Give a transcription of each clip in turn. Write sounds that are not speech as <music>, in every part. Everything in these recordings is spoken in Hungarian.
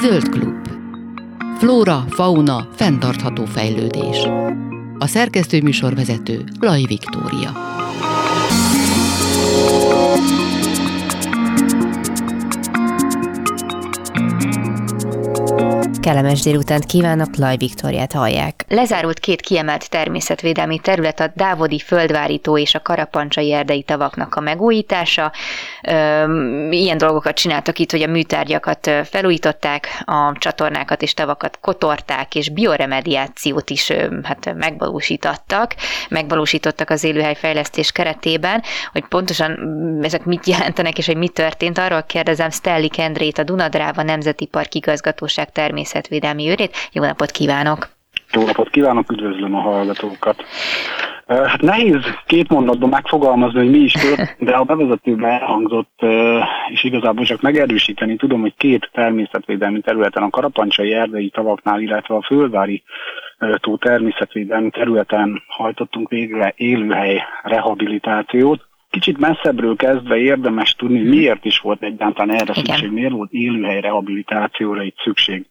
Zöld klub. Flóra, fauna, fenntartható fejlődés. A szerkesztő műsorvezető Laj Viktória. Kellemes délutánt kívánok, Laj Viktoriát hallják. Lezárult két kiemelt természetvédelmi terület a Dávodi földvárító és a Karapancsai erdei tavaknak a megújítása. Ilyen dolgokat csináltak itt, hogy a műtárgyakat felújították, a csatornákat és tavakat kotorták, és bioremediációt is hát megvalósítottak, megvalósítottak az élőhelyfejlesztés keretében, hogy pontosan ezek mit jelentenek és hogy mi történt. Arról kérdezem Stelli Kendrét, a Dunadráva Nemzeti Park igazgatóság természet természetvédelmi őrét. Jó napot kívánok! Jó napot kívánok, üdvözlöm a hallgatókat! Hát nehéz két mondatban megfogalmazni, hogy mi is tört, de a bevezetőben elhangzott, és igazából csak megerősíteni tudom, hogy két természetvédelmi területen, a Karapancsai erdei tavaknál, illetve a Fölvári tó természetvédelmi területen hajtottunk végre élőhely rehabilitációt. Kicsit messzebbről kezdve érdemes tudni, miért is volt egyáltalán erre Igen. szükség, miért volt élőhely rehabilitációra itt szükség.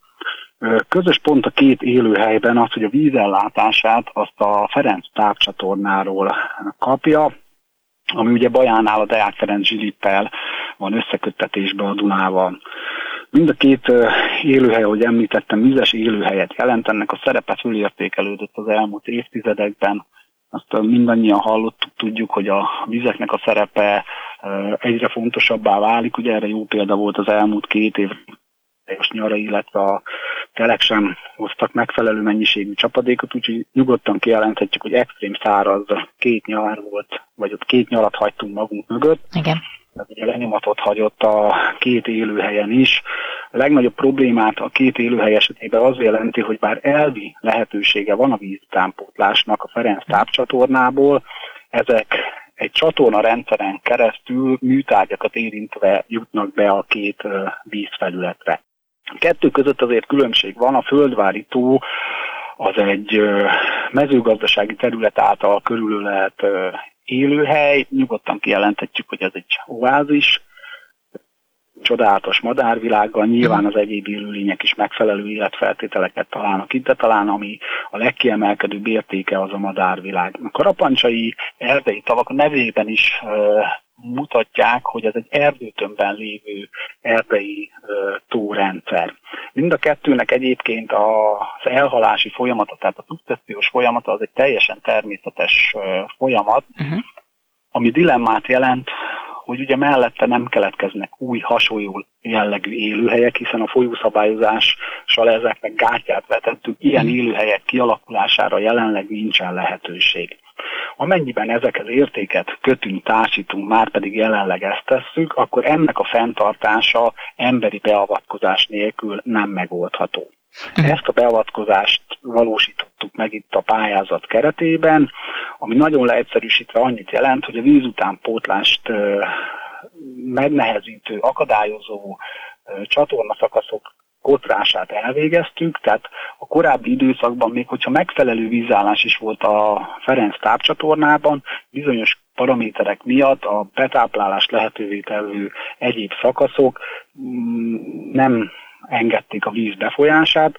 Közös pont a két élőhelyben az, hogy a vízellátását azt a Ferenc távcsatornáról kapja, ami ugye Bajánál a Deák Ferenc Zsilippel van összeköttetésben a Dunával. Mind a két élőhely, ahogy említettem, vizes élőhelyet jelent, ennek a szerepe fölértékelődött az elmúlt évtizedekben. Azt mindannyian hallottuk, tudjuk, hogy a vizeknek a szerepe egyre fontosabbá válik. Ugye erre jó példa volt az elmúlt két év nyara, illetve a telek sem hoztak megfelelő mennyiségű csapadékot, úgyhogy nyugodtan kijelenthetjük, hogy extrém száraz két nyár volt, vagy ott két nyarat hagytunk magunk mögött. Igen. Tehát ugye lenyomatot hagyott a két élőhelyen is. A legnagyobb problémát a két élőhely esetében az jelenti, hogy bár elvi lehetősége van a víztánpótlásnak a Ferenc tápcsatornából, ezek egy csatorna rendszeren keresztül műtárgyakat érintve jutnak be a két vízfelületre. Kettő között azért különbség van, a földvári tó az egy mezőgazdasági terület által körülölelt élőhely, nyugodtan kijelenthetjük, hogy ez egy oázis, csodálatos madárvilággal, nyilván az egyéb élőlények is megfelelő életfeltételeket találnak itt, de talán ami a legkiemelkedőbb értéke az a madárvilág. A karapancsai erdei tavak nevében is mutatják, hogy ez egy erdőtömbben lévő erdei tórendszer. Mind a kettőnek egyébként az elhalási folyamata, tehát a szukcessziós folyamata az egy teljesen természetes folyamat, uh-huh. ami dilemmát jelent, hogy ugye mellette nem keletkeznek új hasonló jellegű élőhelyek, hiszen a folyószabályozással ezeknek gátját vetettük, ilyen mhm. élőhelyek kialakulására jelenleg nincsen lehetőség. Amennyiben ezekhez értéket kötünk, társítunk, már pedig jelenleg ezt tesszük, akkor ennek a fenntartása emberi beavatkozás nélkül nem megoldható. Mhm. Ezt a beavatkozást valósítottuk meg itt a pályázat keretében, ami nagyon leegyszerűsítve annyit jelent, hogy a vízutánpótlást megnehezítő, akadályozó csatornaszakaszok kotrását elvégeztük, tehát a korábbi időszakban még hogyha megfelelő vízállás is volt a Ferenc tápcsatornában, bizonyos paraméterek miatt a betáplálást lehetővé tevő egyéb szakaszok mm, nem engedték a víz befolyását,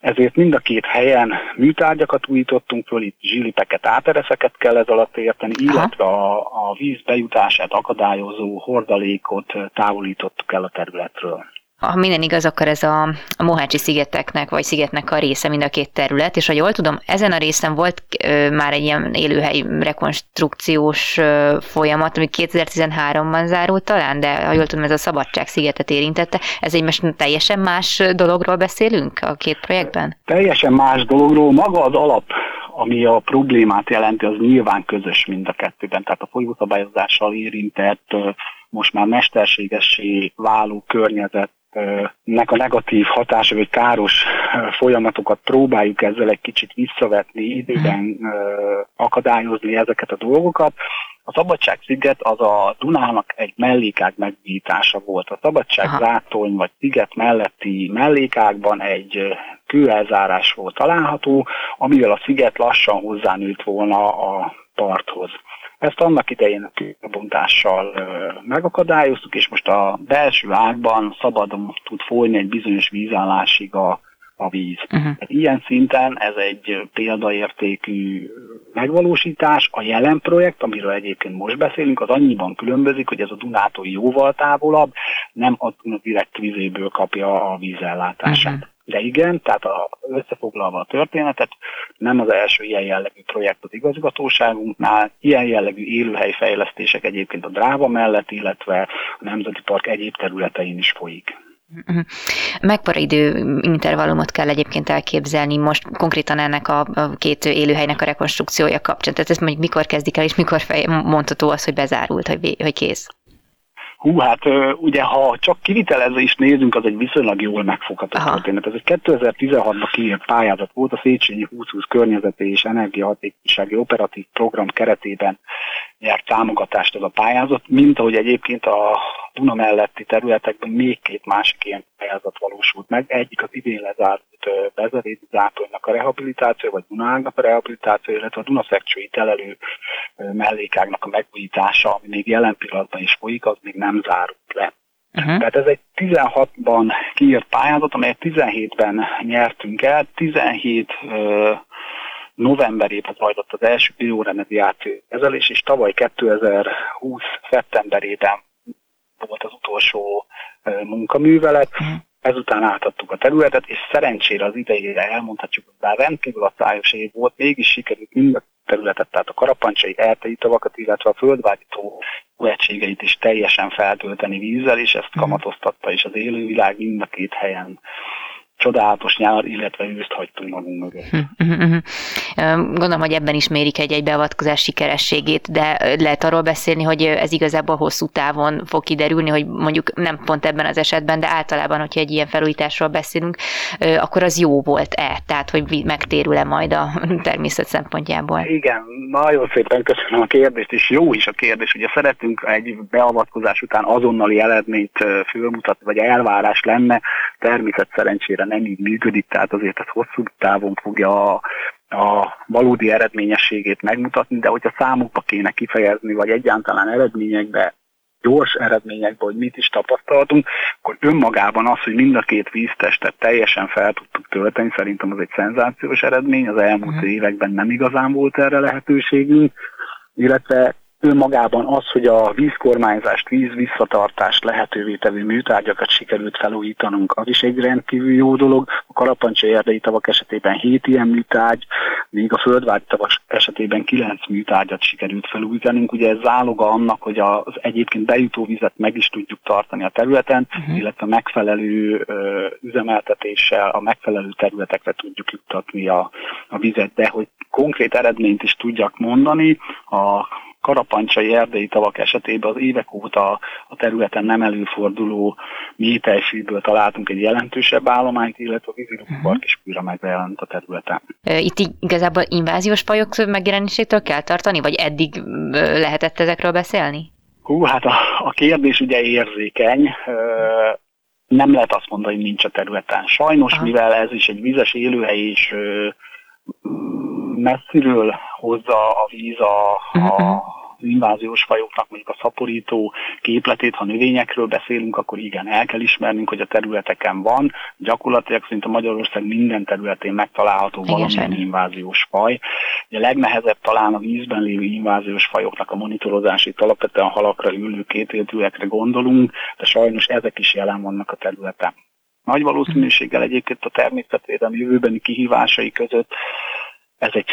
ezért mind a két helyen műtárgyakat újítottunk föl, itt zsilipeket, átereszeket kell ez alatt érteni, illetve a, a víz bejutását akadályozó hordalékot távolítottuk el a területről ha minden igaz, akkor ez a, a Mohácsi szigeteknek, vagy szigetnek a része mind a két terület, és ha jól tudom, ezen a részen volt ö, már egy ilyen élőhely rekonstrukciós ö, folyamat, ami 2013-ban zárult talán, de ha jól tudom, ez a Szabadság szigetet érintette. Ez egy most teljesen más dologról beszélünk a két projektben? Teljesen más dologról. Maga az alap ami a problémát jelenti, az nyilván közös mind a kettőben. Tehát a folyószabályozással érintett, most már mesterségessé váló környezet a negatív hatása, vagy káros folyamatokat próbáljuk ezzel egy kicsit visszavetni, időben akadályozni ezeket a dolgokat. A Szabadság-sziget az a Dunának egy mellékág megnyítása volt. A Szabadság-zátony vagy sziget melletti mellékágban egy kőelzárás volt található, amivel a sziget lassan hozzánőtt volna a parthoz. Ezt annak idején a bontással megakadályoztuk, és most a belső ágban szabadon tud folyni egy bizonyos vízállásig a, a víz. Uh-huh. Tehát ilyen szinten ez egy példaértékű megvalósítás. A jelen projekt, amiről egyébként most beszélünk, az annyiban különbözik, hogy ez a Dunától jóval távolabb, nem a direkt vizéből kapja a vízellátását. Uh-huh. De igen, tehát a, összefoglalva a történetet, nem az első ilyen jellegű projekt az igazgatóságunknál, ilyen jellegű élőhelyfejlesztések egyébként a Dráva mellett, illetve a Nemzeti Park egyéb területein is folyik. Mekkora idő intervallumot kell egyébként elképzelni most konkrétan ennek a, két élőhelynek a rekonstrukciója kapcsán? Tehát ezt mondjuk mikor kezdik el, és mikor fej, mondható az, hogy bezárult, hogy, hogy kész? Hú, hát ugye, ha csak kivitelezve is nézünk, az egy viszonylag jól megfogható Aha. történet. Ez egy 2016-ban kiírt pályázat volt a Széchenyi 2020 környezeti és energiahatékonysági operatív program keretében nyert támogatást ez a pályázat, mint ahogy egyébként a Duna melletti területekben még két másik ilyen pályázat valósult meg. Egyik az idén lezárt Bezerédi záponynak a rehabilitáció, vagy Dunágnak a rehabilitáció, illetve a Dunaszekcsői telelő mellékágnak a megújítása, ami még jelen pillanatban is folyik, az még nem zárult le. Uh-huh. Tehát ez egy 16-ban kiírt pályázat, amelyet 17-ben nyertünk el. 17 uh, novemberében zajlott az első bioremediáció kezelés, és tavaly 2020 szeptemberében volt az utolsó munkaművelet. Uh-huh. Ezután átadtuk a területet, és szerencsére az idejére elmondhatjuk, hogy bár rendkívül a szájos év volt, mégis sikerült mind a területet, tehát a karapancsai ertei tavakat, illetve a földvágyító egységeit is teljesen feltölteni vízzel, és ezt mhm. kamatoztatta, és az élővilág mind a két helyen csodálatos nyár, illetve őszt hagytunk magunk mögött. Hm, hm, hm, Gondolom, hogy ebben is mérik egy-egy beavatkozás sikerességét, de lehet arról beszélni, hogy ez igazából hosszú távon fog kiderülni, hogy mondjuk nem pont ebben az esetben, de általában, hogyha egy ilyen felújításról beszélünk, akkor az jó volt-e? Tehát, hogy megtérül-e majd a <laughs> természet szempontjából? Igen, nagyon szépen köszönöm a kérdést, és jó is a kérdés. Ugye szeretünk egy beavatkozás után azonnali eredményt fölmutatni, vagy elvárás lenne, természet szerencsére nem így működik, tehát azért ez hosszú távon fogja a, a valódi eredményességét megmutatni, de hogyha számokba kéne kifejezni, vagy egyáltalán eredményekbe, gyors eredményekben, hogy mit is tapasztaltunk, akkor önmagában az, hogy mind a két víztestet teljesen fel tudtuk tölteni, szerintem az egy szenzációs eredmény, az elmúlt uh-huh. években nem igazán volt erre lehetőségünk, illetve önmagában az, hogy a vízkormányzást, víz visszatartást lehetővé tevő műtárgyakat sikerült felújítanunk, az is egy rendkívül jó dolog. A karapancsa erdei tavak esetében 7 ilyen műtárgy, míg a földvágy tavak esetében 9 műtárgyat sikerült felújítanunk. Ugye ez záloga annak, hogy az egyébként bejutó vizet meg is tudjuk tartani a területen, uh-huh. illetve megfelelő ö, üzemeltetéssel a megfelelő területekre tudjuk juttatni a, a vizet, de hogy konkrét eredményt is tudjak mondani, a karapancsai erdei tavak esetében az évek óta a területen nem előforduló mélytejfűből találtunk egy jelentősebb állományt, illetve a vízilópark uh-huh. is újra megjelent a területen. Itt igazából inváziós fajok megjelenésétől kell tartani, vagy eddig lehetett ezekről beszélni? Hú, hát a, a kérdés ugye érzékeny. Nem lehet azt mondani, hogy nincs a területen. Sajnos, Aha. mivel ez is egy vizes élőhely, és messziről hozza a víz a, a mhm. inváziós fajoknak, mondjuk a szaporító képletét, ha növényekről beszélünk, akkor igen, el kell ismernünk, hogy a területeken van. Gyakorlatilag szinte Magyarország minden területén megtalálható valamilyen inváziós faj. a legnehezebb talán a vízben lévő inváziós fajoknak a monitorozása, itt alapvetően halakra, ülő kétéltőekre gondolunk, de sajnos ezek is jelen vannak a területen. Nagy valószínűséggel egyébként a természetvédelmi jövőbeni kihívásai között ez egy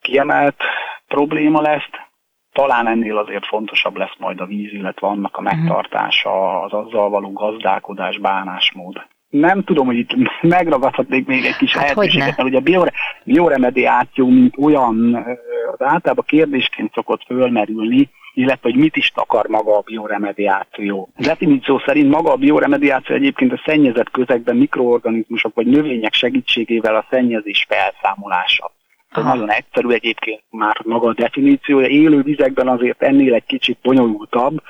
kiemelt probléma lesz, talán ennél azért fontosabb lesz majd a víz, illetve annak a mhm. megtartása, az azzal való gazdálkodás, bánásmód. Nem tudom, hogy itt <laughs> megragadhatnék még egy kis hát lehetőséget, mert ugye a biore, bioremediáció, mint olyan, az általában kérdésként szokott fölmerülni, illetve hogy mit is takar maga a bioremediáció. Definíció szerint maga a bioremediáció egyébként a szennyezett közegben mikroorganizmusok vagy növények segítségével a szennyezés felszámolása. Ez nagyon egyszerű egyébként már maga a definíciója. Élő vizekben azért ennél egy kicsit bonyolultabb,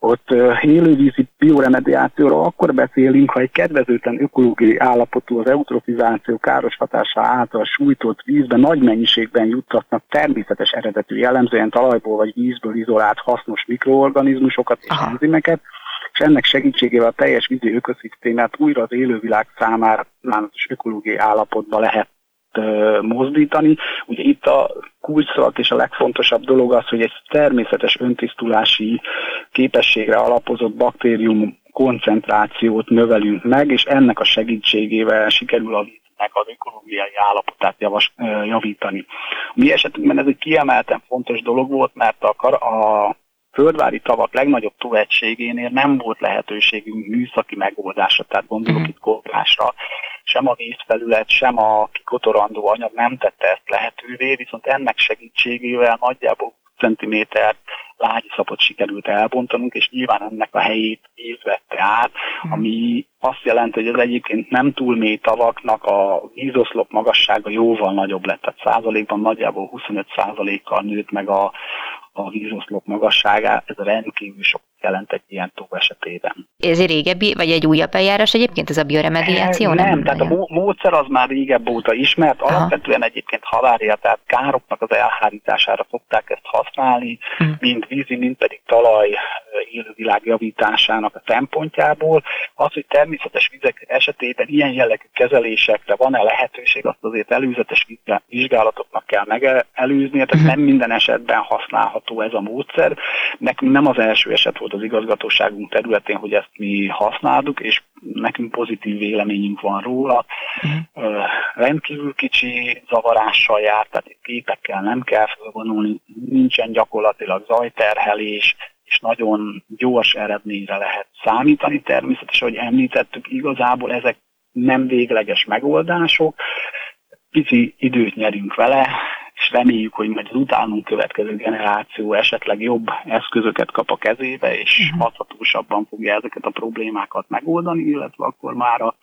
ott élővízi bioremediációról akkor beszélünk, ha egy kedvezőtlen ökológiai állapotú az eutrofizáció káros hatása által sújtott vízben nagy mennyiségben juttatnak természetes eredetű jellemzően talajból vagy vízből izolált hasznos mikroorganizmusokat és enzimeket, és ennek segítségével a teljes vízi ökoszisztémát újra az élővilág számára az ökológiai állapotba lehet mozdítani. Ugye itt a kulcsszavak és a legfontosabb dolog az, hogy egy természetes öntisztulási képességre alapozott baktérium koncentrációt növelünk meg, és ennek a segítségével sikerül a víznek az ökológiai állapotát javas, javítani. A mi esetünkben ez egy kiemelten fontos dolog volt, mert a, a földvári tavak legnagyobb túlegységénél nem volt lehetőségünk műszaki megoldásra, tehát gondolok mm. itt kotlásra, sem a vízfelület, sem a kikotorandó anyag nem tette ezt lehetővé, viszont ennek segítségével nagyjából centiméter lágyszapot sikerült elbontanunk, és nyilván ennek a helyét víz vette át, mhm. ami azt jelenti, hogy az egyébként nem túl mély tavaknak a vízoszlop magassága jóval nagyobb lett, tehát százalékban nagyjából 25 százalékkal nőtt meg a, a vízoszlop magasságát, ez rendkívül sok jelent egy ilyen tó esetében. Ez egy régebbi, vagy egy újabb eljárás egyébként, ez a bioremediáció? Nem, nem tehát a módszer az már régebb óta ismert, Aha. alapvetően egyébként halária, tehát károknak az elhárítására szokták ezt használni, hmm. mind vízi, mind pedig talaj élővilág javításának a szempontjából. Az, hogy természetes vizek esetében ilyen jellegű kezelésekre van-e lehetőség, azt azért előzetes vizsgálatoknak kell megelőzni, tehát hmm. nem minden esetben használható ez a módszer. Nekünk nem az első eset volt az igazgatóságunk területén, hogy ezt mi használtuk, és nekünk pozitív véleményünk van róla. Uh-huh. Rendkívül kicsi zavarással jár, tehát képekkel nem kell felvonulni, nincsen gyakorlatilag zajterhelés, és nagyon gyors eredményre lehet számítani. Természetesen, hogy említettük, igazából ezek nem végleges megoldások, pici időt nyerünk vele, és reméljük, hogy majd az utánunk következő generáció esetleg jobb eszközöket kap a kezébe, és uh-huh. hathatósabban fogja ezeket a problémákat megoldani, illetve akkor már a,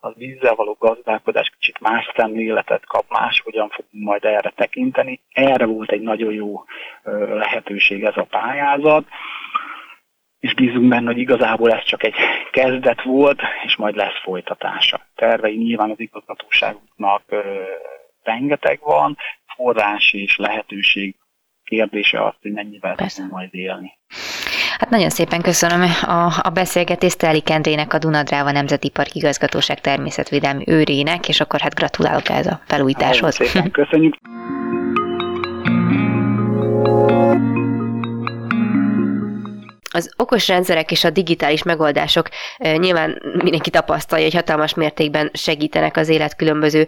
a vízzel való gazdálkodás kicsit más szemléletet kap, más hogyan fogunk majd erre tekinteni. Erre volt egy nagyon jó lehetőség ez a pályázat, és bízunk benne, hogy igazából ez csak egy kezdet volt, és majd lesz folytatása. Tervei nyilván az igazgatóságunknak rengeteg van, forrás és lehetőség kérdése az, hogy mennyivel tudunk majd élni. Hát nagyon szépen köszönöm a, a beszélgetést Teli Kendrének, a Dunadráva Nemzeti Park Igazgatóság természetvédelmi őrének, és akkor hát gratulálok ez a felújításhoz. Nagyon szépen köszönjük. <laughs> Az okos rendszerek és a digitális megoldások nyilván mindenki tapasztalja, hogy hatalmas mértékben segítenek az élet különböző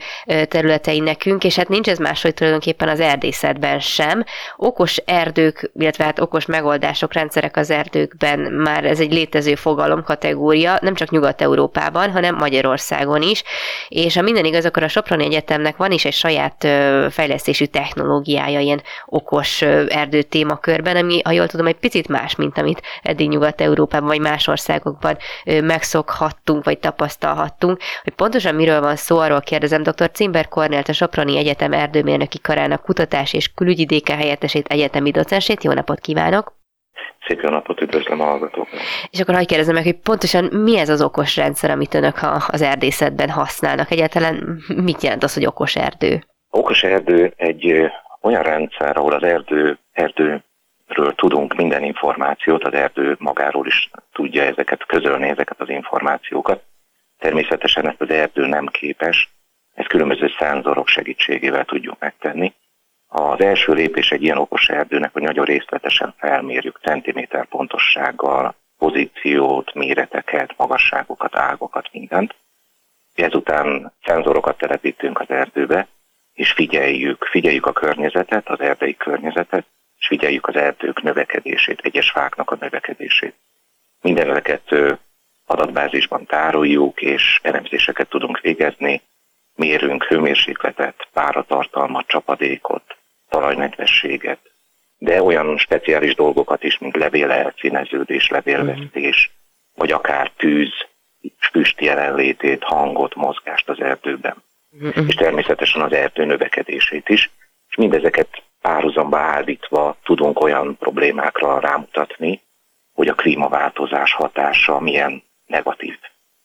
területein nekünk, és hát nincs ez máshogy tulajdonképpen az erdészetben sem. Okos erdők, illetve hát okos megoldások, rendszerek az erdőkben már ez egy létező fogalom kategória, nem csak Nyugat-Európában, hanem Magyarországon is, és a minden igaz, akkor a Soproni Egyetemnek van is egy saját fejlesztésű technológiája ilyen okos erdő témakörben, ami, ha jól tudom, egy picit más, mint amit eddig Nyugat-Európában vagy más országokban megszokhattunk, vagy tapasztalhattunk. Hogy pontosan miről van szó, arról kérdezem dr. Cimber Kornélt, a Soproni Egyetem erdőmérnöki karának kutatás és külügyi helyettesét, egyetemi docensét. Jó napot kívánok! Szép jó napot, üdvözlöm a hallgatókat! És akkor hagyj kérdezem meg, hogy pontosan mi ez az okos rendszer, amit önök az erdészetben használnak? Egyáltalán mit jelent az, hogy okos erdő? Okos erdő egy olyan rendszer, ahol az erdő, erdő ről tudunk minden információt, az erdő magáról is tudja ezeket közölni, ezeket az információkat. Természetesen ezt az erdő nem képes, ezt különböző szenzorok segítségével tudjuk megtenni. Az első lépés egy ilyen okos erdőnek, hogy nagyon részletesen felmérjük centiméter pontossággal pozíciót, méreteket, magasságokat, ágokat, mindent. Ezután szenzorokat telepítünk az erdőbe, és figyeljük, figyeljük a környezetet, az erdei környezetet, és figyeljük az erdők növekedését, egyes fáknak a növekedését. Mindeneket adatbázisban tároljuk, és elemzéseket tudunk végezni, mérünk hőmérsékletet, páratartalmat, csapadékot, talajnedvességet, de olyan speciális dolgokat is, mint levélelszíneződés, levélvesztés, mm. vagy akár tűz, füst jelenlétét, hangot, mozgást az erdőben. Mm. És természetesen az erdő növekedését is, és mindezeket párhuzamba állítva tudunk olyan problémákra rámutatni, hogy a klímaváltozás hatása milyen negatív,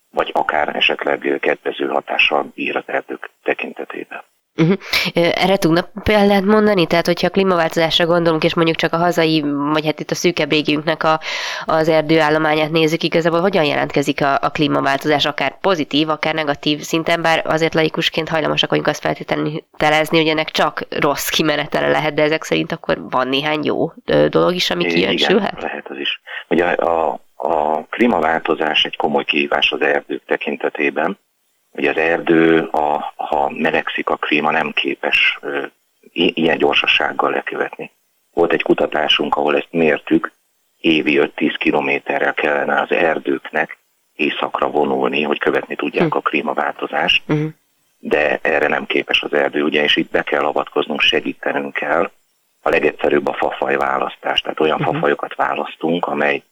vagy akár esetleg kedvező hatással bír az erdők tekintetében. Uh-huh. Erre tudna példát mondani? Tehát, hogyha a klímaváltozásra gondolunk, és mondjuk csak a hazai, vagy hát itt a szűkebb régiünknek a, az erdőállományát nézzük, igazából hogyan jelentkezik a, a klímaváltozás, akár pozitív, akár negatív szinten, bár azért laikusként hajlamosak vagyunk azt feltételezni, hogy ennek csak rossz kimenetele lehet, de ezek szerint akkor van néhány jó dolog is, ami kijöncsülhet? Igen, lehet az is. Ugye a, a klímaváltozás egy komoly kihívás az erdők tekintetében, hogy az erdő, a, ha melegszik a klíma, nem képes ö, ilyen gyorsasággal lekövetni. Volt egy kutatásunk, ahol ezt mértük, évi 5-10 kilométerrel kellene az erdőknek északra vonulni, hogy követni tudják hm. a klímaváltozást, uh-huh. de erre nem képes az erdő, ugye, és itt be kell avatkoznunk, segítenünk kell. A legegyszerűbb a fafaj választás, tehát olyan uh-huh. fafajokat választunk, amely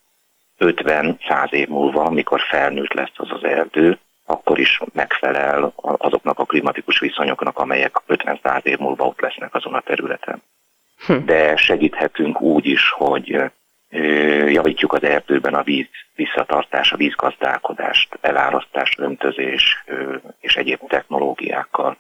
50-100 év múlva, amikor felnőtt lesz az az erdő, akkor is megfelel azoknak a klimatikus viszonyoknak, amelyek 50-100 év múlva ott lesznek azon a területen. Hm. De segíthetünk úgy is, hogy javítjuk az erdőben a víz visszatartás, a vízgazdálkodást, elárasztás, öntözés és egyéb technológiákkal.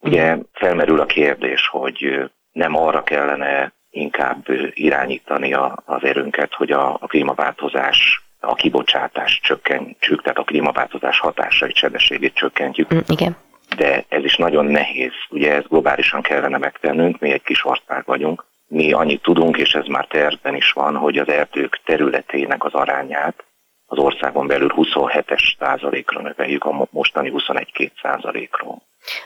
Ugye felmerül a kérdés, hogy nem arra kellene inkább irányítani az erőnket, hogy a klímaváltozás a kibocsátás csökkentjük, tehát a klímaváltozás hatásait, sebességét csökkentjük. Mm, igen. De ez is nagyon nehéz. Ugye ezt globálisan kellene megtennünk, mi egy kis ország vagyunk. Mi annyit tudunk, és ez már tervben is van, hogy az erdők területének az arányát az országon belül 27-es százalékra növeljük a mostani 21-2 százalékról.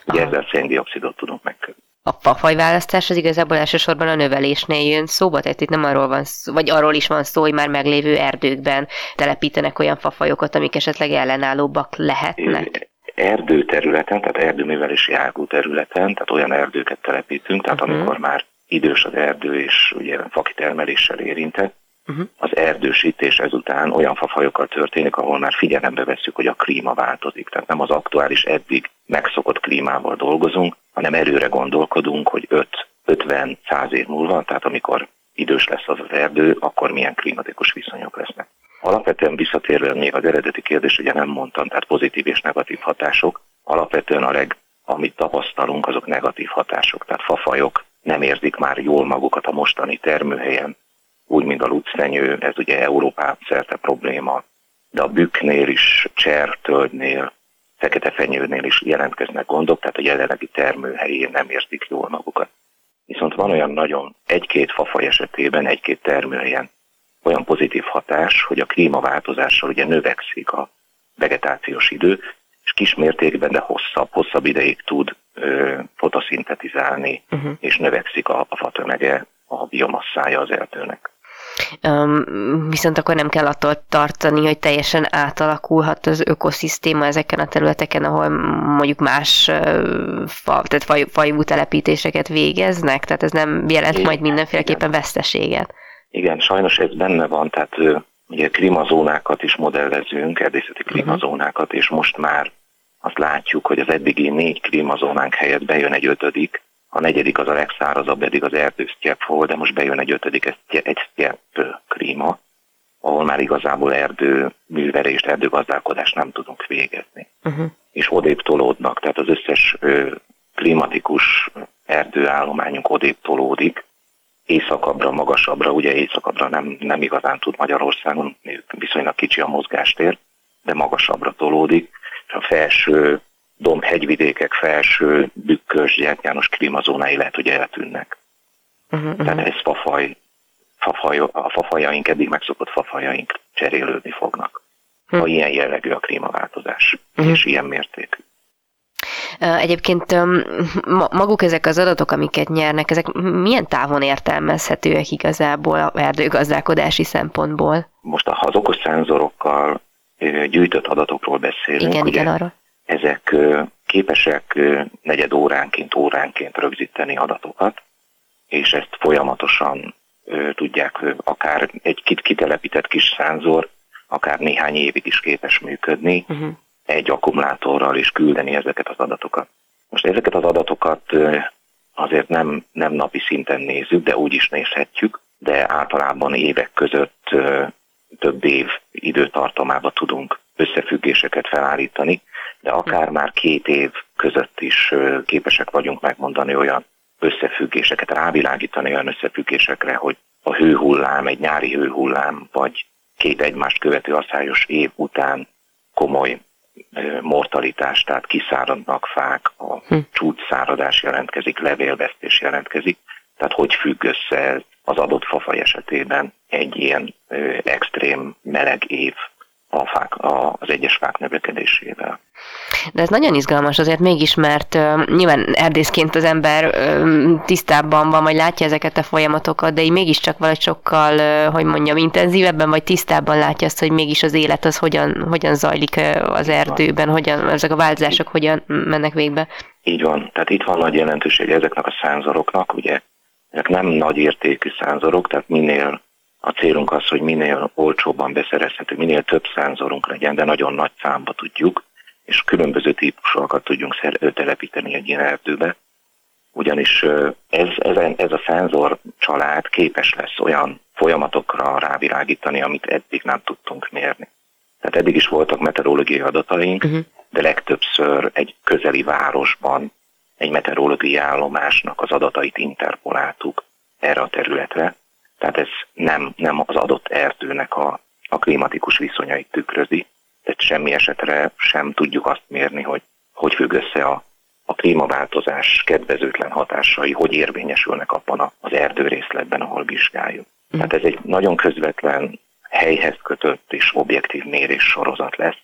Ugye ezzel széndiokszidot tudunk megkötni a fajválasztás az igazából elsősorban a növelésnél jön szóba, tehát itt nem arról van szó, vagy arról is van szó, hogy már meglévő erdőkben telepítenek olyan fafajokat, amik esetleg ellenállóbbak lehetnek. Erdőterületen, tehát erdőművelési ágú területen, tehát olyan erdőket telepítünk, tehát uh-huh. amikor már idős az erdő és ugye fakitermeléssel érintett, uh-huh. az erdősítés ezután olyan fafajokkal történik, ahol már figyelembe veszük, hogy a klíma változik. Tehát nem az aktuális eddig megszokott klímával dolgozunk, hanem előre gondolkodunk, hogy 5-50-100 év múlva, tehát amikor idős lesz az az erdő, akkor milyen klimatikus viszonyok lesznek. Alapvetően visszatérve még az eredeti kérdés, ugye nem mondtam, tehát pozitív és negatív hatások. Alapvetően a leg, amit tapasztalunk, azok negatív hatások. Tehát fafajok nem érzik már jól magukat a mostani termőhelyen, úgy, mint a lucnenyő, ez ugye Európán szerte probléma, de a bükknél is, csertölgynél, fekete fenyőnél is jelentkeznek gondok, tehát a jelenlegi termőhelyén nem érzik jól magukat. Viszont van olyan nagyon egy-két fafaj esetében, egy-két termőhelyen olyan pozitív hatás, hogy a klímaváltozással ugye növekszik a vegetációs idő, és kismértékben, de hosszabb, hosszabb ideig tud ö, fotoszintetizálni, uh-huh. és növekszik a, a fatömege, a biomasszája az erdőnek. Um, viszont akkor nem kell attól tartani, hogy teljesen átalakulhat az ökoszisztéma ezeken a területeken, ahol mondjuk más fa, tehát faj, fajú telepítéseket végeznek, tehát ez nem jelent igen, majd mindenféleképpen igen. veszteséget. Igen, sajnos ez benne van, tehát ugye klímazónákat is modellezünk, erdészeti mhm. klímazónákat, és most már azt látjuk, hogy az eddigi négy klímazónánk helyett bejön egy ötödik, a negyedik az a legszárazabb, eddig az erdősztyepp volt, de most bejön egy ötödik, ez egy sztyepp klíma, ahol már igazából erdő művelést, erdőgazdálkodást nem tudunk végezni. Uh-huh. És odébb tolódnak, tehát az összes ö, klimatikus erdőállományunk odébb tolódik, északabbra, magasabbra, ugye északabbra nem, nem igazán tud Magyarországon, viszonylag kicsi a mozgástér, de magasabbra tolódik, és a felső domb hegyvidékek felső bükkös gyertyános klímazónái lehet, hogy eltűnnek. Uh-huh, uh-huh. Tehát ez fafaj, fafaj, a fafajaink, eddig megszokott fafajaink cserélődni fognak. Uh-huh. Ha ilyen jellegű a klímaváltozás, uh-huh. és ilyen mértékű. Egyébként maguk ezek az adatok, amiket nyernek, ezek milyen távon értelmezhetőek igazából a erdőgazdálkodási szempontból? Most az okos szenzorokkal gyűjtött adatokról beszélünk, igen, ugye, igen, arról ezek képesek negyed óránként, óránként rögzíteni adatokat, és ezt folyamatosan tudják, akár egy kitelepített kis szenzor, akár néhány évig is képes működni, uh-huh. egy akkumulátorral is küldeni ezeket az adatokat. Most ezeket az adatokat azért nem, nem napi szinten nézzük, de úgy is nézhetjük, de általában évek között több év időtartamába tudunk összefüggéseket felállítani, de akár már két év között is képesek vagyunk megmondani olyan összefüggéseket, rávilágítani olyan összefüggésekre, hogy a hőhullám, egy nyári hőhullám, vagy két egymást követő asszályos év után komoly mortalitás, tehát kiszáradnak fák, a hm. csúcsszáradás jelentkezik, levélvesztés jelentkezik, tehát hogy függ össze az adott fafaj esetében egy ilyen ö, extrém meleg év a fák, a, az egyes fák növekedésével. De ez nagyon izgalmas azért mégis, mert uh, nyilván erdészként az ember uh, tisztábban van, vagy látja ezeket a folyamatokat, de így mégiscsak valahogy sokkal, uh, hogy mondjam, intenzívebben, vagy tisztábban látja azt, hogy mégis az élet az hogyan, hogyan zajlik uh, az erdőben, hogyan, ezek a változások hogyan mennek végbe. Így van, tehát itt van nagy jelentőség ezeknek a szánzoroknak, ugye ezek nem nagy értékű szánzorok, tehát minél a célunk az, hogy minél olcsóbban beszerezhető, minél több szenzorunk legyen, de nagyon nagy számba tudjuk, és különböző típusokat tudjunk telepíteni egy ilyen erdőbe. Ugyanis ez, ez, ez a szenzor család képes lesz olyan folyamatokra rávilágítani, amit eddig nem tudtunk mérni. Tehát eddig is voltak meteorológiai adataink, uh-huh. de legtöbbször egy közeli városban egy meteorológiai állomásnak az adatait interpoláltuk erre a területre, tehát ez nem, nem az adott erdőnek a, a klimatikus viszonyait tükrözi, tehát semmi esetre sem tudjuk azt mérni, hogy hogy függ össze a, a klímaváltozás kedvezőtlen hatásai, hogy érvényesülnek abban az erdőrészletben, ahol vizsgáljuk. Mm. Tehát ez egy nagyon közvetlen helyhez kötött és objektív mérés sorozat lesz,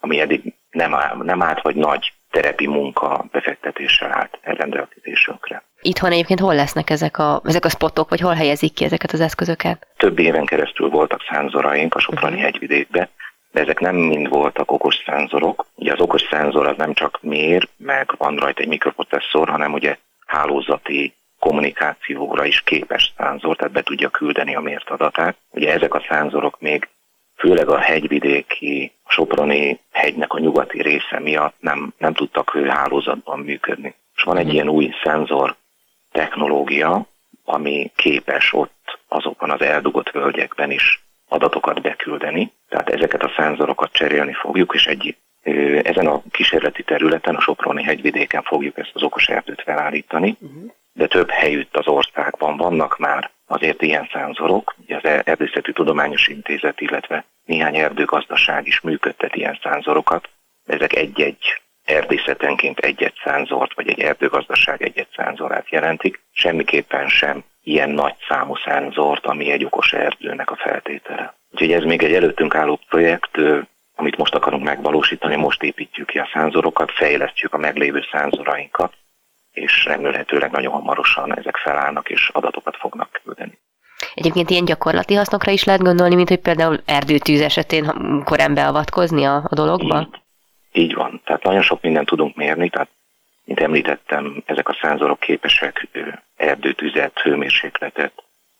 ami eddig nem, áll, nem állt, vagy nagy terepi munka befektetéssel állt elrendelkezésünkre. Itthon egyébként hol lesznek ezek a, ezek a spotok, vagy hol helyezik ki ezeket az eszközöket? Több éven keresztül voltak szánzoraink a Soproni uh-huh. hegyvidékbe, de ezek nem mind voltak okos szenzorok. Ugye az okos szenzor az nem csak mér, meg van rajta egy mikroprocesszor, hanem ugye hálózati kommunikációra is képes szenzor, tehát be tudja küldeni a mért adatát. Ugye ezek a szenzorok még főleg a hegyvidéki, a Soproni hegynek a nyugati része miatt nem, nem tudtak hálózatban működni. És van egy mhm. ilyen új szenzor technológia, ami képes ott azokban az eldugott völgyekben is adatokat beküldeni. Tehát ezeket a szenzorokat cserélni fogjuk, és egy, ezen a kísérleti területen, a Soproni hegyvidéken fogjuk ezt az okos erdőt felállítani, uh-huh. de több helyütt az országban vannak már azért ilyen szenzorok. Ugye az Erdészeti Tudományos Intézet, illetve néhány erdőgazdaság is működtet ilyen szenzorokat. Ezek egy-egy erdészetenként egy-egy szenzort, vagy egy erdőgazdaság egy-egy szenzorát jelentik. Semmiképpen sem ilyen nagy számú szenzort, ami egy okos erdőnek a feltétele. Úgyhogy ez még egy előttünk álló projekt, amit most akarunk megvalósítani, most építjük ki a szenzorokat, fejlesztjük a meglévő szenzorainkat, és remélhetőleg nagyon hamarosan ezek felállnak és adatokat fognak küldeni. Egyébként ilyen gyakorlati hasznokra is lehet gondolni, mint hogy például erdőtűz esetén korán beavatkozni a, a dologba? Így, így van. Tehát nagyon sok mindent tudunk mérni, tehát mint említettem, ezek a szenzorok képesek erdőtüzet, hőmérsékletet,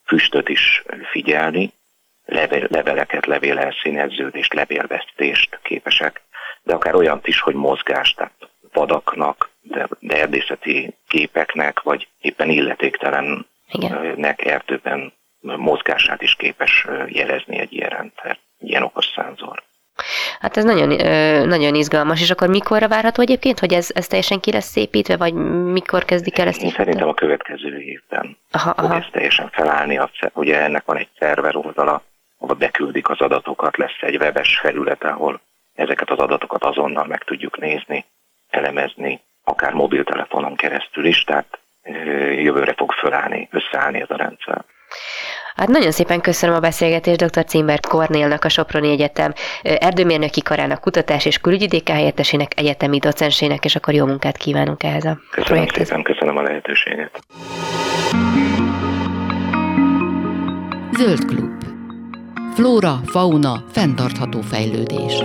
füstöt is figyelni, leveleket, levélelszíneződést, levélvesztést képesek, de akár olyant is, hogy mozgást, tehát vadaknak, de, de erdészeti képeknek, vagy éppen illetéktelennek erdőben mozgását is képes jelezni egy ilyen rendszer, ilyen okos szenzor. Hát ez nagyon, nagyon izgalmas, és akkor mikorra várható egyébként, hogy ez, ez teljesen ki lesz szépítve, vagy mikor kezdik el ezt Én Szerintem a következő évben aha, fog aha. ez teljesen felállni. Ugye ennek van egy szerver oldala, ahol beküldik az adatokat, lesz egy webes felület, ahol ezeket az adatokat azonnal meg tudjuk nézni, elemezni, akár mobiltelefonon keresztül is, tehát jövőre fog fölállni, összeállni ez a rendszer. Hát nagyon szépen köszönöm a beszélgetést dr. Cimbert Kornélnak, a Soproni Egyetem erdőmérnöki karának kutatás és külügyi helyettesének, egyetemi docensének, és akkor jó munkát kívánunk ehhez a köszönöm projekthez. szépen, köszönöm a lehetőséget. Zöld klub. Flóra, fauna, fenntartható fejlődés.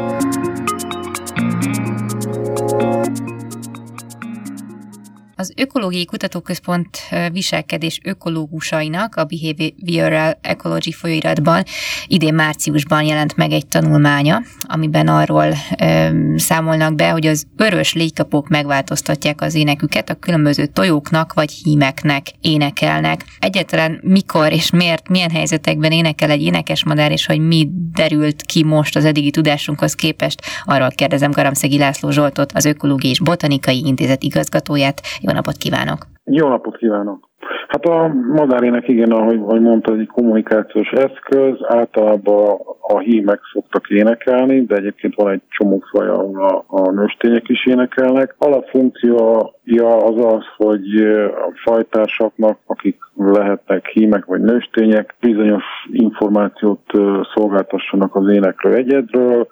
Az Ökológiai Kutatóközpont viselkedés ökológusainak a Behavioral Ecology folyóiratban idén márciusban jelent meg egy tanulmánya, amiben arról ö, számolnak be, hogy az örös légykapók megváltoztatják az éneküket, a különböző tojóknak vagy hímeknek énekelnek. Egyáltalán mikor és miért, milyen helyzetekben énekel egy énekesmadár, és hogy mi derült ki most az eddigi tudásunkhoz képest, arról kérdezem Garamszegi László Zsoltot, az Ökológiai és Botanikai Intézet igazgatóját. Jó napot kívánok! Jó napot kívánok! Hát a madárének igen, ahogy, ahogy mondta, egy kommunikációs eszköz, általában a hímek szoktak énekelni, de egyébként van egy csomó faj, ahol a, a nőstények is énekelnek. Alapfunkciója az az, hogy a fajtársaknak, akik lehetnek hímek vagy nőstények, bizonyos információt szolgáltassanak az énekről egyedről,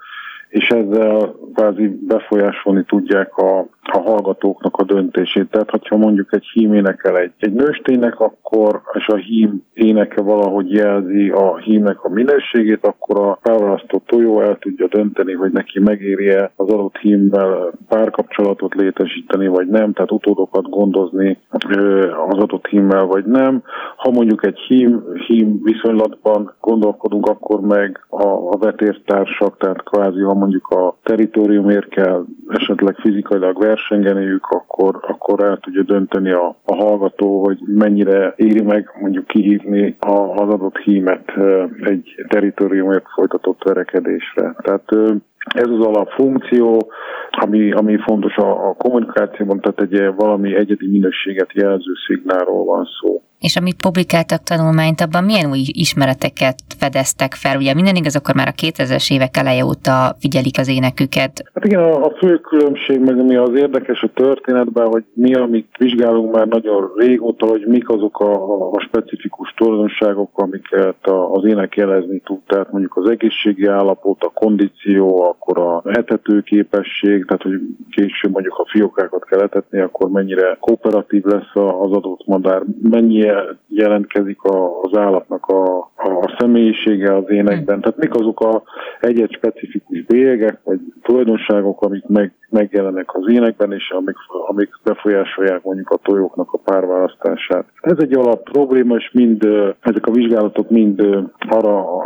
és ezzel kvázi befolyásolni tudják a, a hallgatóknak a döntését. Tehát, hogyha mondjuk egy hím énekel egy, egy nősténynek, akkor, és a hím éneke valahogy jelzi a hímnek a minőségét, akkor a felválasztott tojó el tudja dönteni, hogy neki megéri-e az adott hímmel párkapcsolatot létesíteni, vagy nem, tehát utódokat gondozni az adott hímmel, vagy nem. Ha mondjuk egy hím, hím viszonylatban gondolkodunk, akkor meg a, a vetértársak, tehát kvázi a mondjuk a teritoriumért kell esetleg fizikailag versengeniük, akkor, akkor el tudja dönteni a, a hallgató, hogy mennyire éri meg mondjuk kihívni a, az adott hímet egy teritoriumért folytatott verekedésre. Tehát ez az alapfunkció, ami, ami fontos a, a kommunikációban, tehát egy valami egyedi minőséget jelző szignálról van szó. És amit publikáltak tanulmányt, abban milyen új ismereteket fedeztek fel? Ugye minden igaz, akkor már a 2000-es évek eleje óta figyelik az éneküket. Hát igen, a, a fő különbség, meg ami az érdekes a történetben, hogy mi, amit vizsgálunk már nagyon régóta, hogy mik azok a, a, specifikus tulajdonságok, amiket a, az ének jelezni tud. Tehát mondjuk az egészségi állapot, a kondíció, akkor a etető képesség, tehát hogy később mondjuk a fiókákat kell etetni, akkor mennyire kooperatív lesz az adott madár, mennyi jelentkezik a, az állatnak a, a személyisége az énekben. Tehát mik azok a egy-egy specifikus bélyegek, vagy tulajdonságok, amik meg, megjelennek az énekben, és amik, amik befolyásolják mondjuk a tojóknak a párválasztását. Ez egy alap probléma, és mind ezek a vizsgálatok mind arra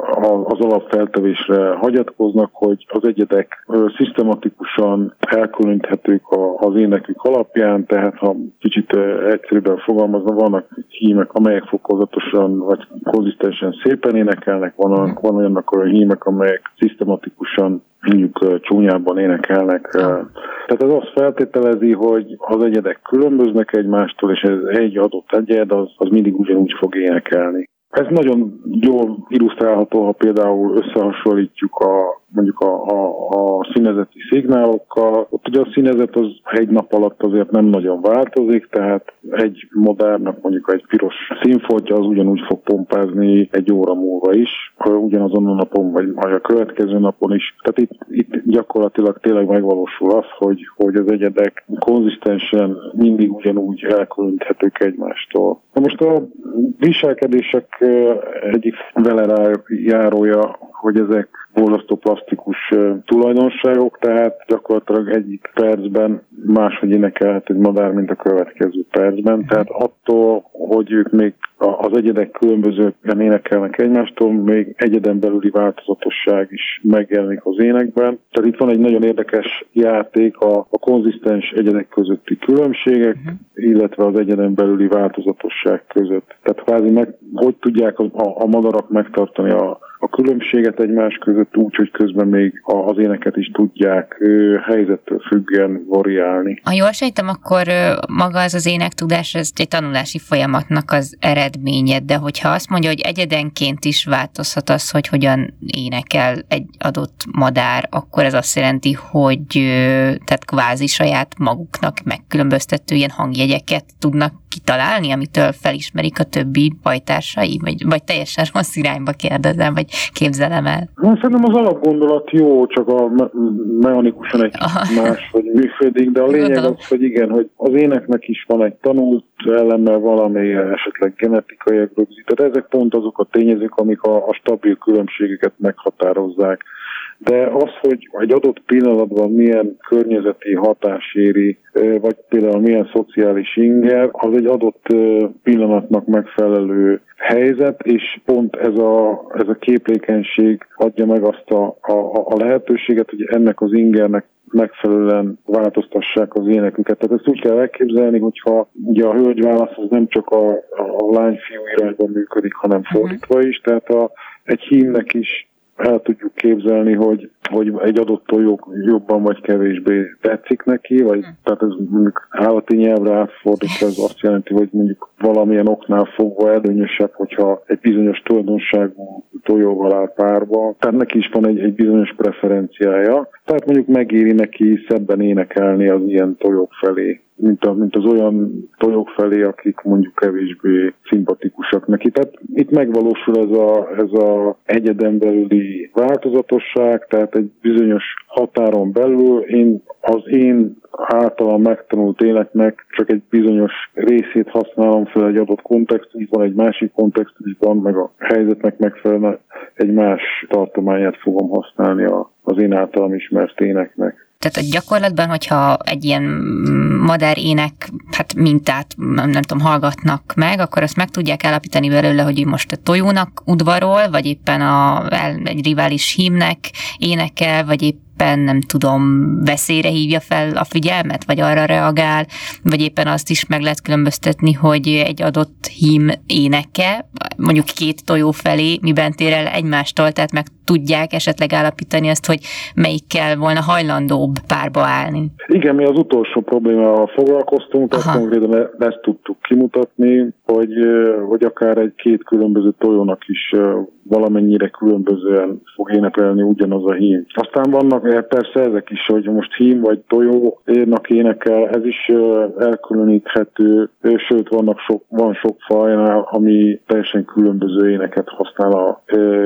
az alapfeltevésre hagyatkoznak, hogy az egyedek szisztematikusan elkülöníthetők az énekük alapján, tehát ha kicsit egyszerűbben fogalmazva, vannak hímek, amelyek fokozatosan vagy konzisztensen szépen énekelnek, van, van olyannak olyan hímek, amelyek szisztematikusan mondjuk csúnyában énekelnek. Tehát ez azt feltételezi, hogy az egyedek különböznek egymástól, és ez egy adott egyed, az, az mindig ugyanúgy fog énekelni. Ez nagyon jól illusztrálható, ha például összehasonlítjuk a mondjuk a, a, a színezeti szignálokkal. Ott ugye a színezet az egy nap alatt azért nem nagyon változik, tehát egy modernnak mondjuk egy piros színfoltja az ugyanúgy fog pompázni egy óra múlva is, ugyanazon a napon, vagy, vagy a következő napon is. Tehát itt, itt gyakorlatilag tényleg megvalósul az, hogy, hogy az egyedek konzisztensen mindig ugyanúgy elkülöníthetők egymástól. Na most a viselkedések egyik vele járója, hogy ezek borzasztó plastikus tulajdonságok, tehát gyakorlatilag egyik percben máshogy énekelhet egy madár, mint a következő percben. Tehát attól, hogy ők még az egyedek különbözően énekelnek egymástól, még egyeden belüli változatosság is megjelenik az énekben. Tehát itt van egy nagyon érdekes játék a, a konzisztens egyedek közötti különbségek, uh-huh. illetve az egyeden belüli változatosság között. Tehát kvázi meg, hogy tudják a, a, a madarak megtartani a a különbséget egymás között úgy, hogy közben még az éneket is tudják helyzettől függően variálni. Ha jól sejtem, akkor maga az az énektudás, ez egy tanulási folyamatnak az eredménye, de hogyha azt mondja, hogy egyedenként is változhat az, hogy hogyan énekel egy adott madár, akkor ez azt jelenti, hogy tehát kvázi saját maguknak megkülönböztető ilyen hangjegyeket tudnak kitalálni, amitől felismerik a többi bajtársai, vagy, vagy teljesen rossz irányba kérdezem, vagy képzelem el? Na, szerintem az alapgondolat jó, csak a me- mechanikusan egy más, hogy működik, de a lényeg az, hogy igen, hogy az éneknek is van egy tanult elemmel valami esetleg genetikai rögzített. Ezek pont azok a tényezők, amik a, a stabil különbségeket meghatározzák. De az, hogy egy adott pillanatban milyen környezeti hatás éri, vagy például milyen szociális inger, az egy adott pillanatnak megfelelő helyzet, és pont ez a, ez a képlékenység adja meg azt a, a, a lehetőséget, hogy ennek az ingernek megfelelően változtassák az éneküket. Tehát ezt úgy kell elképzelni, hogyha ugye a hölgyválasz az nem csak a, a lány-fiú irányban működik, hanem fordítva is, tehát a, egy hímnek is el tudjuk képzelni, hogy, hogy egy adott tojó jobban vagy kevésbé tetszik neki, vagy hm. tehát ez mondjuk állati nyelvre átfordítva, ez azt jelenti, hogy mondjuk valamilyen oknál fogva előnyösebb, hogyha egy bizonyos tulajdonságú tojóval áll párba. Tehát neki is van egy, egy bizonyos preferenciája. Tehát mondjuk megéri neki szebben énekelni az ilyen tojók felé mint, a, mint az olyan tojók felé, akik mondjuk kevésbé szimpatikusak neki. Tehát itt megvalósul ez a, ez a egyeden belüli változatosság, tehát egy bizonyos határon belül én az én általam megtanult életnek csak egy bizonyos részét használom fel egy adott kontextusban, egy másik kontextusban, meg a helyzetnek megfelelően egy más tartományát fogom használni az én általam ismert éneknek. Tehát a gyakorlatban, hogyha egy ilyen madár ének hát mintát, nem, nem tudom, hallgatnak meg, akkor azt meg tudják állapítani belőle, hogy most a tojónak udvarol, vagy éppen a, egy rivális hímnek énekel, vagy épp éppen nem tudom, veszélyre hívja fel a figyelmet, vagy arra reagál, vagy éppen azt is meg lehet különböztetni, hogy egy adott hím éneke, mondjuk két tojó felé, miben tér el egymástól, tehát meg tudják esetleg állapítani azt, hogy melyikkel volna hajlandóbb párba állni. Igen, mi az utolsó problémával foglalkoztunk, tehát konkrétan e- ezt tudtuk kimutatni, hogy, hogy akár egy két különböző tojónak is valamennyire különbözően fog énekelni ugyanaz a hím. Aztán vannak persze ezek is, hogy most hím vagy tojó érnak énekel, ez is elkülöníthető, sőt vannak sok, van sok faj, ami teljesen különböző éneket használ a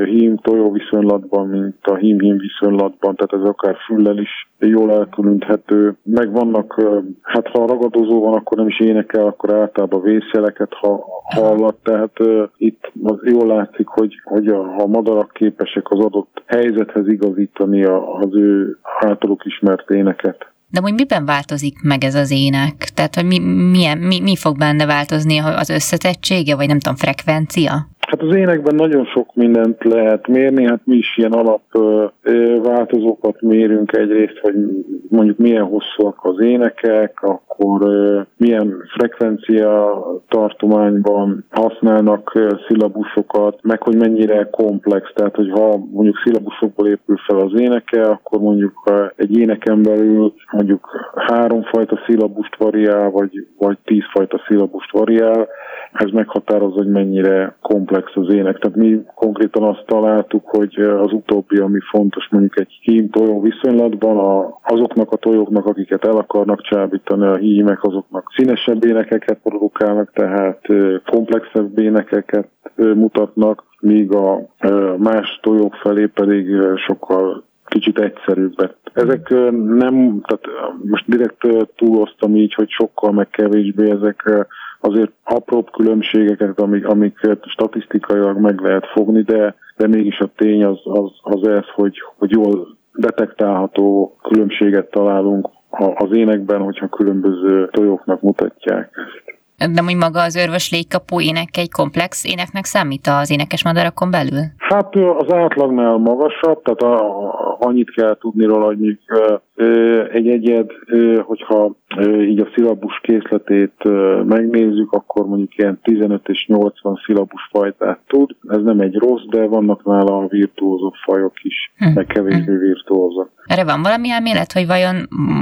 hím-tojó viszonylatban, mint a hím-hím viszonylatban, tehát ez akár füllel is jól elkülöníthető. Meg vannak, hát ha ragadozó van, akkor nem is énekel, akkor általában vészjeleket ha, hallat, tehát itt az jól látszik, hogy, hogy a, a madarak képesek az adott helyzethez igazítani a, az ő általuk ismert éneket. De hogy miben változik meg ez az ének? Tehát, hogy mi, milyen, mi, mi fog benne változni az összetettsége, vagy nem tudom, frekvencia? Hát az énekben nagyon sok mindent lehet mérni, hát mi is ilyen alap változókat mérünk egyrészt, hogy mondjuk milyen hosszúak az énekek, akkor milyen frekvencia tartományban használnak szilabusokat, meg hogy mennyire komplex, tehát hogy ha mondjuk szilabusokból épül fel az éneke, akkor mondjuk egy éneken belül mondjuk háromfajta szilabust variál, vagy, vagy tízfajta szilabust variál, ez meghatározza, hogy mennyire komplex az ének. Tehát mi konkrétan azt találtuk, hogy az utóbbi, ami fontos mondjuk egy hím tojó viszonylatban, a, azoknak a tojóknak, akiket el akarnak csábítani a hímek, azoknak színesebb énekeket produkálnak, tehát komplexebb énekeket mutatnak, míg a más tojók felé pedig sokkal kicsit egyszerűbbek. Ezek nem, tehát most direkt túloztam így, hogy sokkal meg kevésbé, ezek azért apróbb különbségeket, amik, amiket statisztikailag meg lehet fogni, de, de mégis a tény az, az, az ez, hogy, hogy jól detektálható különbséget találunk az énekben, hogyha különböző tojóknak mutatják. De hogy maga az örvös légkapó ének egy komplex éneknek számít az énekes madarakon belül? Hát az átlagnál magasabb, tehát a, a, annyit kell tudni róla, hogy egy egyed, hogyha így a szilabus készletét megnézzük, akkor mondjuk ilyen 15 és 80 szilabus fajtát tud. Ez nem egy rossz, de vannak nála a virtuózó fajok is, hm. meg kevésbé hm. virtuózak. Erre van valami elmélet, hogy vajon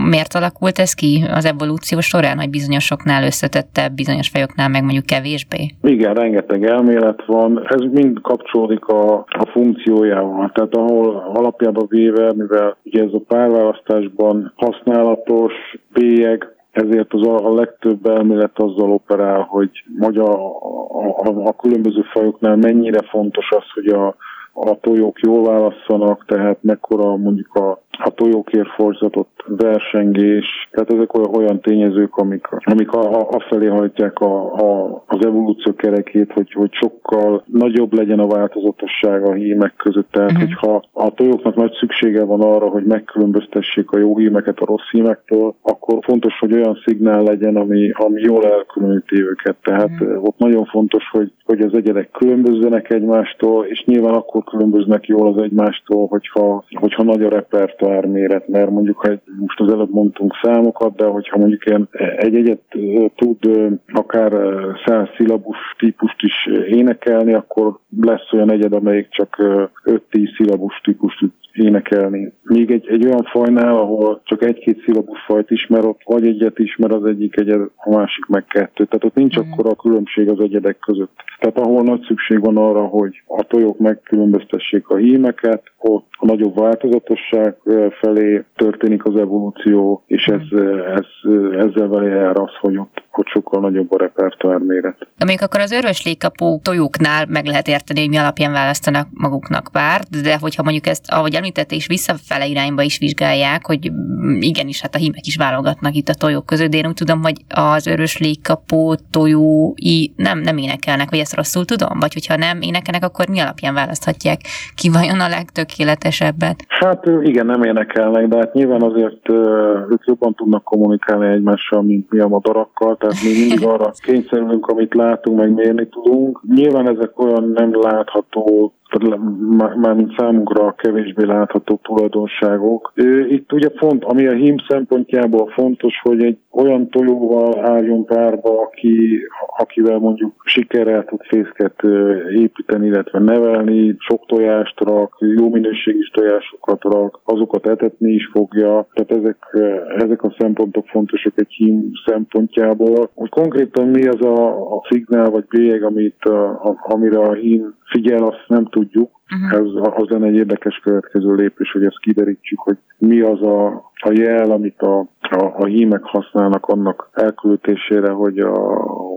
miért alakult ez ki az evolúció során, hogy bizonyosoknál összetettebb, bizonyos fajoknál meg mondjuk kevésbé? Igen, rengeteg elmélet van. Ez mind kapcsolódik a, a funkciójával. Tehát ahol alapjában véve, mivel ugye ez a párválasztásban használatos bélyeg, ezért az a, a legtöbb elmélet azzal operál, hogy magyar a, a, a különböző fajoknál mennyire fontos az, hogy a a tojók jól válasszanak, tehát mekkora mondjuk a a tojókért forzatott versengés, tehát ezek olyan, olyan tényezők, amik, amik a, a, afelé hajtják a, a, az evolúció kerekét, hogy, hogy sokkal nagyobb legyen a változatosság a hímek között. Tehát, uh-huh. hogyha a tojóknak nagy szüksége van arra, hogy megkülönböztessék a jó hímeket a rossz hímektől, akkor fontos, hogy olyan szignál legyen, ami, ami jól elkülöníti őket. Tehát uh-huh. ott nagyon fontos, hogy, hogy az egyedek különbözzenek egymástól, és nyilván akkor különböznek jól az egymástól, hogyha, hogyha nagy a repertoár méret, mert mondjuk, ha most az előbb mondtunk számokat, de hogyha mondjuk ilyen egy-egyet tud akár száz szilabus típust is énekelni, akkor lesz olyan egyed, amelyik csak 5-10 szilabus típust tud énekelni. Még egy, egy olyan fajnál, ahol csak egy-két szilabus fajt ismer, ott vagy egyet ismer az egyik egyed, a másik meg kettő. Tehát ott nincs mm. akkora a különbség az egyedek között. Tehát ahol nagy szükség van arra, hogy a tojók megkülönböztessék a hímeket, ott a nagyobb változatosság felé történik az evolúció, és ez, ez, ezzel vele jár az, hogy ott, ott sokkal nagyobb a repertoár méret. Amíg akkor az örös légkapó tojóknál meg lehet érteni, hogy mi alapján választanak maguknak párt, de hogyha mondjuk ezt, ahogy említette, is visszafele irányba is vizsgálják, hogy igenis, hát a hímek is válogatnak itt a tojók között, de én úgy tudom, hogy az örös légkapó tojói nem, nem énekelnek, vagy ezt rosszul tudom? Vagy hogyha nem énekelnek, akkor mi alapján választhatják ki vajon a legtökéletesebbet? Hát igen, nem énekelnek, de hát nyilván azért ők jobban tudnak kommunikálni egymással, mint mi a madarakkal, tehát mi mindig arra kényszerülünk, amit látunk, meg mérni tudunk. Nyilván ezek olyan nem látható mármint számunkra kevésbé látható tulajdonságok. Itt ugye font, ami a hím szempontjából fontos, hogy egy olyan tojóval álljon párba, aki, akivel mondjuk sikerrel tud fészket építeni, illetve nevelni, sok tojást rak, jó minőségű tojásokat rak, azokat etetni is fogja. Tehát ezek, ezek a szempontok fontosak egy hím szempontjából. Hogy konkrétan mi az a, a szignál vagy bélyeg, amit, a, a, amire a hím figyel, azt nem tudjuk. Uh-huh. Ez az lenne egy érdekes következő lépés, hogy ezt kiderítsük, hogy mi az a, a jel, amit a, a, a hímek használnak annak elküldésére, hogy, a,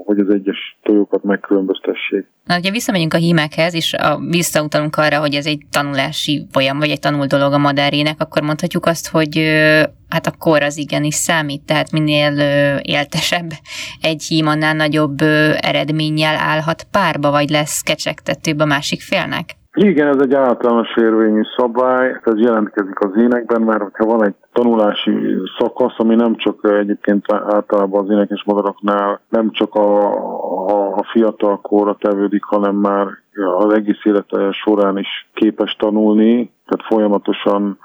hogy az egyes tojókat megkülönböztessék. Na, ugye visszamegyünk a hímekhez, és a, visszautalunk arra, hogy ez egy tanulási folyam, vagy egy tanul dolog a madárének, akkor mondhatjuk azt, hogy hát a kor az igenis számít, tehát minél éltesebb egy hím, annál nagyobb eredménnyel állhat párba, vagy lesz kecsegtetőbb a másik félnek? Igen, ez egy általános érvényű szabály, ez jelentkezik az énekben, mert ha van egy tanulási szakasz, ami nem csak egyébként általában az énekes madaraknál nem csak a, a, a fiatal korra tevődik, hanem már az egész élete során is képes tanulni, tehát folyamatosan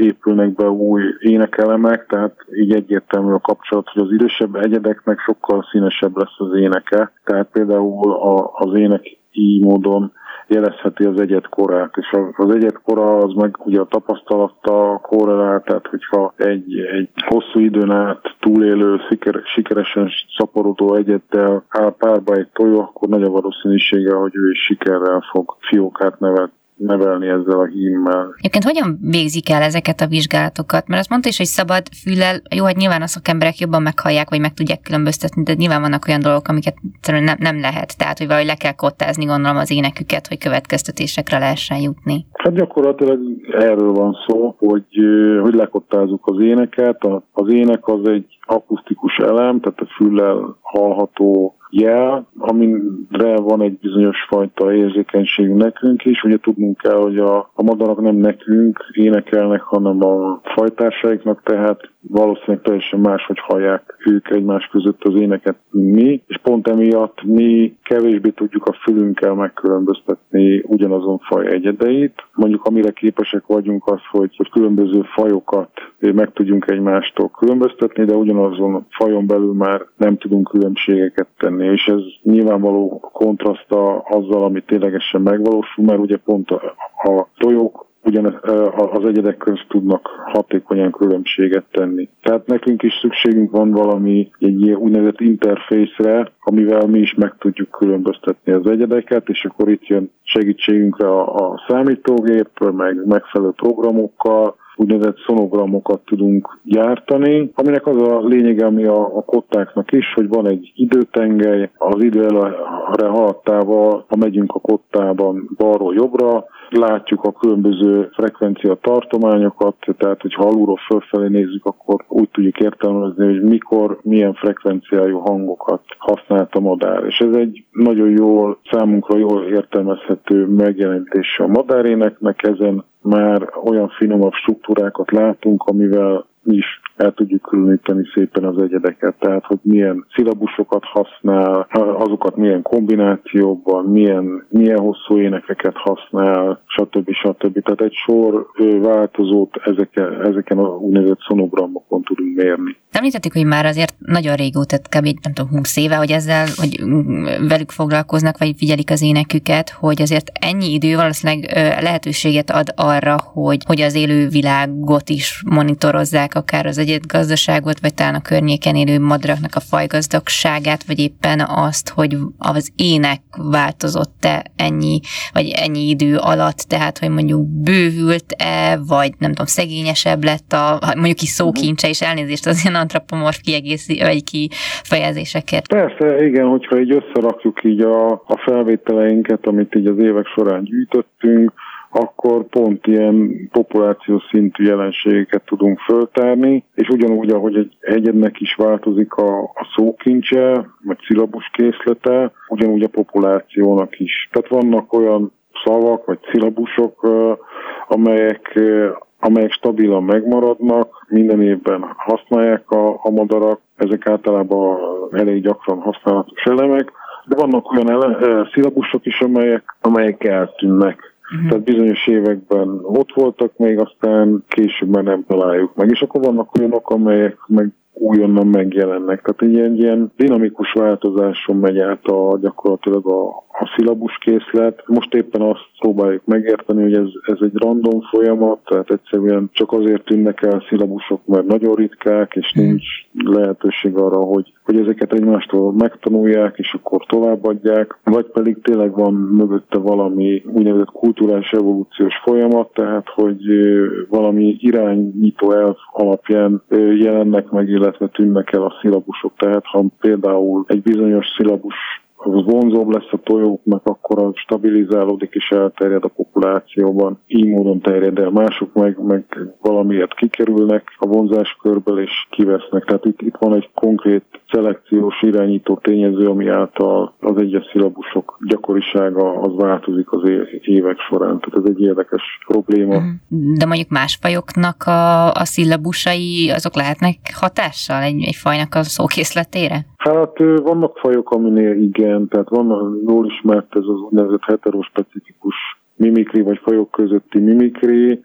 épülnek be új énekelemek, tehát így egyértelmű a kapcsolat, hogy az idősebb egyedeknek sokkal színesebb lesz az éneke. Tehát például a, az ének így módon jelezheti az egyet korát, és az egyet kora az meg ugye a tapasztalattal korrelál, tehát hogyha egy, egy hosszú időn át túlélő, siker, sikeresen szaporodó egyettel áll párba egy tojó, akkor nagy a valószínűsége, hogy ő is sikerrel fog fiókát nevet, nevelni ezzel a hímmel. Egyébként hogyan végzik el ezeket a vizsgálatokat? Mert azt mondta is, hogy szabad füllel, jó, hogy nyilván a szakemberek jobban meghallják, vagy meg tudják különböztetni, de nyilván vannak olyan dolgok, amiket nem, nem lehet. Tehát, hogy valahogy le kell kottázni, gondolom, az éneküket, hogy következtetésekre lehessen jutni. Hát gyakorlatilag erről van szó, hogy, hogy lekottázzuk az éneket. Az ének az egy akusztikus elem, tehát a füllel hallható jel, amire van egy bizonyos fajta érzékenység nekünk is. Ugye tudnunk kell, hogy a, a madarak nem nekünk énekelnek, hanem a fajtársaiknak, tehát valószínűleg teljesen máshogy hallják ők egymás között az éneket, mi, és pont emiatt mi kevésbé tudjuk a fülünkkel megkülönböztetni ugyanazon faj egyedeit. Mondjuk amire képesek vagyunk az, hogy, hogy különböző fajokat meg tudjunk egymástól különböztetni, de ugyanazon fajon belül már nem tudunk különbségeket tenni, és ez nyilvánvaló kontraszta azzal, ami ténylegesen megvalósul, mert ugye pont a, a tojók ugyan az egyedek közt tudnak hatékonyan különbséget tenni. Tehát nekünk is szükségünk van valami egy ilyen úgynevezett interfészre, amivel mi is meg tudjuk különböztetni az egyedeket, és akkor itt jön segítségünkre a, a számítógép, meg megfelelő programokkal, úgynevezett szonogramokat tudunk gyártani, aminek az a lényege, ami a, a kottáknak is, hogy van egy időtengely, az idő előre haladtával, ha megyünk a kottában balról jobbra, látjuk a különböző frekvencia tartományokat, tehát hogyha alulról fölfelé nézzük, akkor úgy tudjuk értelmezni, hogy mikor milyen frekvenciájú hangokat használt a madár. És ez egy nagyon jól, számunkra jól értelmezhető megjelenítése a madáréneknek, ezen már olyan finomabb struktúrákat látunk, amivel mi is el tudjuk különíteni szépen az egyedeket, tehát hogy milyen szilabusokat használ, azokat milyen kombinációban, milyen, milyen hosszú énekeket használ, stb. stb. Tehát egy sor változót ezeken, ezeken a úgynevezett szonogramokon tudunk mérni. Említettük, hogy már azért nagyon régóta, kb. nem tudom, 20 éve, hogy ezzel, hogy velük foglalkoznak, vagy figyelik az éneküket, hogy azért ennyi idő valószínűleg lehetőséget ad arra, hogy, hogy az élő világot is monitorozzák, akár az egyet gazdaságot, vagy talán a környéken élő madaraknak a fajgazdagságát, vagy éppen azt, hogy az ének változott-e ennyi, vagy ennyi idő alatt, tehát, hogy mondjuk bővült-e, vagy nem tudom, szegényesebb lett a, mondjuk is szókincse, és elnézést az ilyen antropomorf kiegészí, vagy kifejezéseket. Persze, igen, hogyha így összerakjuk így a, a felvételeinket, amit így az évek során gyűjtöttünk, akkor pont ilyen populációs szintű jelenségeket tudunk föltárni, és ugyanúgy, ahogy egy egyednek is változik a, a szókincse, vagy szilabus készlete, ugyanúgy a populációnak is. Tehát vannak olyan szavak vagy szilabusok, amelyek amelyek stabilan megmaradnak, minden évben használják a, a madarak, ezek általában elég gyakran használatos elemek, de vannak olyan ele, szilabusok is, amelyek, amelyek eltűnnek. Uh-huh. Tehát bizonyos években ott voltak még, aztán később már nem találjuk meg. És akkor vannak olyanok, amelyek meg újonnan megjelennek. Tehát egy ilyen, ilyen dinamikus változáson megy át a, gyakorlatilag a, a szilabus készlet. Most éppen azt próbáljuk megérteni, hogy ez, ez egy random folyamat, tehát egyszerűen csak azért tűnnek el szilabusok, mert nagyon ritkák, és hmm. nincs lehetőség arra, hogy, hogy ezeket egymástól megtanulják, és akkor továbbadják, vagy pedig tényleg van mögötte valami úgynevezett kulturális evolúciós folyamat, tehát hogy valami irányító elv alapján jelennek meg, illetve tűnnek el a szilabusok. Tehát ha például egy bizonyos szilabus az vonzóbb lesz a tojóknak, akkor az stabilizálódik és elterjed a populációban. Így módon terjed el. Mások meg, meg valamiért kikerülnek a vonzás körből és kivesznek. Tehát itt, itt van egy konkrét szelekciós irányító tényező, ami által az egyes szilabusok gyakorisága az változik az évek során. Tehát ez egy érdekes probléma. Mhm. De mondjuk más fajoknak a, a szillabusai, azok lehetnek hatással egy, egy fajnak a szókészletére? Hát vannak fajok, aminél igen, tehát van jól ismert ez az úgynevezett heterospecifikus mimikri, vagy fajok közötti mimikri.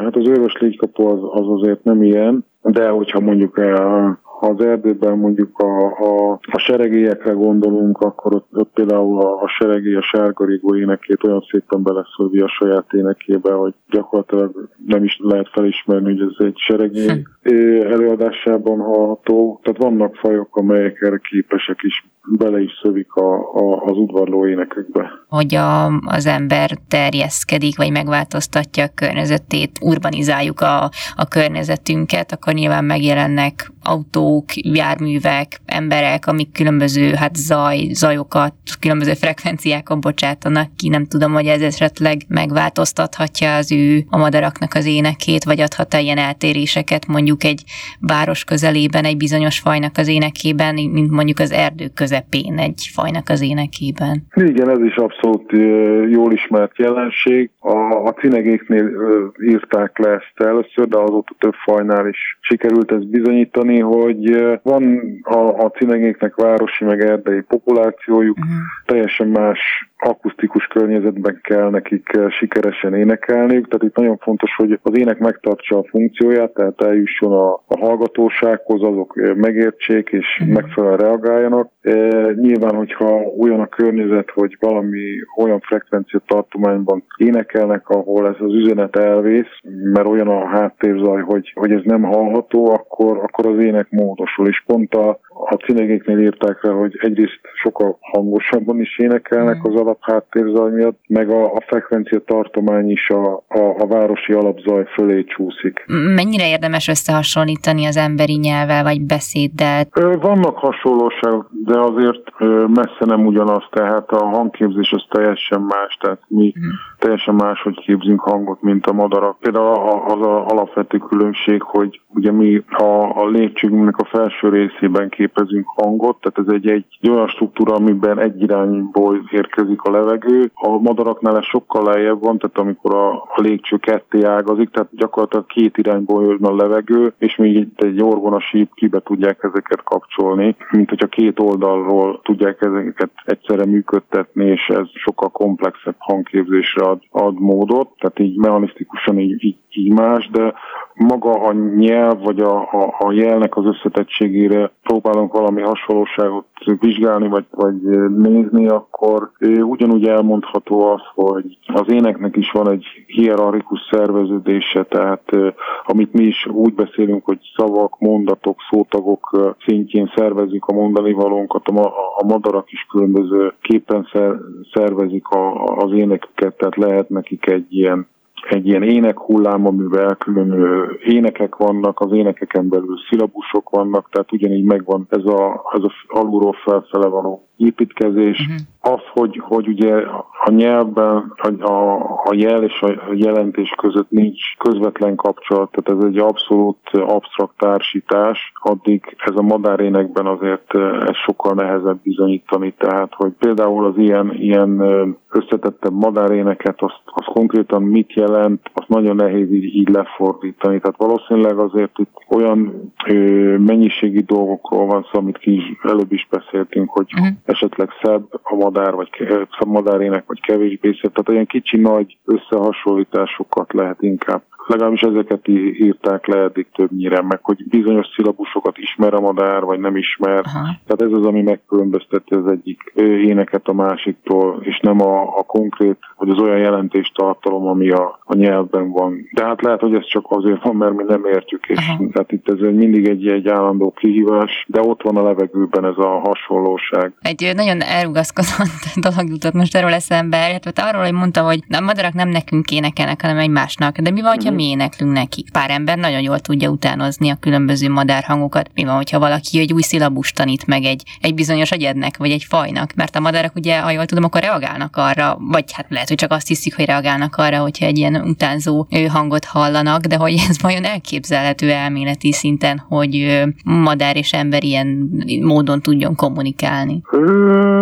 Hát az őrös légykapó az, az azért nem ilyen, de hogyha mondjuk ha az erdőben mondjuk a, a, a seregélyekre gondolunk, akkor ott, ott például a, a seregély a sárgarigó énekét olyan szépen beleszólvi a saját énekébe, hogy gyakorlatilag nem is lehet felismerni, hogy ez egy seregély hm. előadásában hallható. Tehát vannak fajok, amelyek erre képesek is bele is szövik a, a, az udvarló énekekbe. Hogy a, az ember terjeszkedik, vagy megváltoztatja a környezetét, urbanizáljuk a, a környezetünket, akkor nyilván megjelennek autók, járművek, emberek, amik különböző hát zaj, zajokat, különböző frekvenciákon bocsátanak ki. Nem tudom, hogy ez esetleg megváltoztathatja az ő a madaraknak az énekét, vagy adhat-e ilyen eltéréseket mondjuk egy város közelében, egy bizonyos fajnak az énekében, mint mondjuk az között közepén egy fajnak az énekében. Igen, ez is abszolút jól ismert jelenség. A, a cinegéknél írták le ezt először, de azóta több fajnál is sikerült ezt bizonyítani, hogy van a, a cinegéknek városi meg erdei populációjuk, uh-huh. teljesen más akusztikus környezetben kell nekik sikeresen énekelniük, tehát itt nagyon fontos, hogy az ének megtartsa a funkcióját, tehát eljusson a, a hallgatósághoz, azok megértsék és uh-huh. megfelelően reagáljanak. E, nyilván, hogyha olyan a környezet, hogy valami olyan frekvencia tartományban énekelnek, ahol ez az üzenet elvész, mert olyan a háttérzaj, hogy, hogy ez nem hallható, akkor, akkor az ének módosul. És pont a, a cinegéknél írták rá, hogy egyrészt sokkal hangosabban is énekelnek mm. az alapháttérzaj miatt, meg a, a frekvencia tartomány is a, a, a városi alapzaj fölé csúszik. Mennyire érdemes összehasonlítani az emberi nyelvvel vagy beszéddel? Vannak hasonlóságok, de azért messze nem ugyanaz, tehát a hangképzés az teljesen más, tehát mi mm. Teljesen máshogy képzünk hangot, mint a madarak. Például az a alapvető különbség, hogy ugye mi a, a lépcsőnknek a felső részében képezünk hangot, tehát ez egy, egy olyan struktúra, amiben egy irányból érkezik a levegő. A madaraknál ez sokkal lejjebb van, tehát amikor a, a légcső ketté ágazik, tehát gyakorlatilag két irányból jön a levegő, és még egy, egy orgonasíp kibe tudják ezeket kapcsolni, mint hogyha két oldalról tudják ezeket egyszerre működtetni, és ez sokkal komplexebb hangképzésre ad, ad módot, tehát így mechanisztikusan így, így, így más, de maga a nyelv vagy a, a, a jelnek az összetettségére próbálunk valami hasonlóságot vizsgálni vagy, vagy nézni, akkor ugyanúgy elmondható az, hogy az éneknek is van egy hierarchikus szerveződése, tehát amit mi is úgy beszélünk, hogy szavak, mondatok, szótagok szintjén szervezik a mondani valónkat, a, a madarak is különböző képen szervezik a, az énekeket, tehát lehet nekik egy ilyen egy ilyen énekhullám, amivel külön énekek vannak, az énekeken belül szilabusok vannak, tehát ugyanígy megvan ez a, ez a alulról felfele való építkezés. Uh-huh. Az, hogy, hogy ugye a nyelvben a, a, jel és a jelentés között nincs közvetlen kapcsolat, tehát ez egy abszolút absztrakt társítás, addig ez a madárénekben azért ez sokkal nehezebb bizonyítani, tehát hogy például az ilyen, ilyen összetettebb madáréneket, azt, az konkrétan mit jelent, azt nagyon nehéz így, így lefordítani. Tehát valószínűleg azért itt olyan ö, mennyiségi dolgokról van szó, amit ki is, előbb is beszéltünk, hogy uh-huh. Esetleg szebb a madár, vagy szebb madárének, vagy kevésbé szebb. Tehát olyan kicsi-nagy összehasonlításokat lehet inkább legalábbis ezeket írták le eddig többnyire, meg hogy bizonyos szilabusokat ismer a madár, vagy nem ismer. Aha. Tehát ez az, ami megkülönbözteti az egyik éneket a másiktól, és nem a, a konkrét, vagy az olyan jelentés tartalom, ami a, a nyelvben van. De hát lehet, hogy ez csak azért van, mert mi nem értjük, és Aha. tehát itt ez mindig egy, egy állandó kihívás, de ott van a levegőben ez a hasonlóság. Egy nagyon elrugaszkodott <laughs> dolog jutott most erről eszembe, illetve arról, hogy mondta, hogy a madarak nem nekünk énekelnek, hanem egymásnak. De mi van, hogyha mi éneklünk nekik. Pár ember nagyon jól tudja utánozni a különböző madárhangokat. Mi van, hogyha valaki egy új szilabus tanít meg egy, egy bizonyos egyednek, vagy egy fajnak? Mert a madarak ugye, ha jól tudom, akkor reagálnak arra, vagy hát lehet, hogy csak azt hiszik, hogy reagálnak arra, hogyha egy ilyen utánzó hangot hallanak, de hogy ez vajon elképzelhető elméleti szinten, hogy madár és ember ilyen módon tudjon kommunikálni?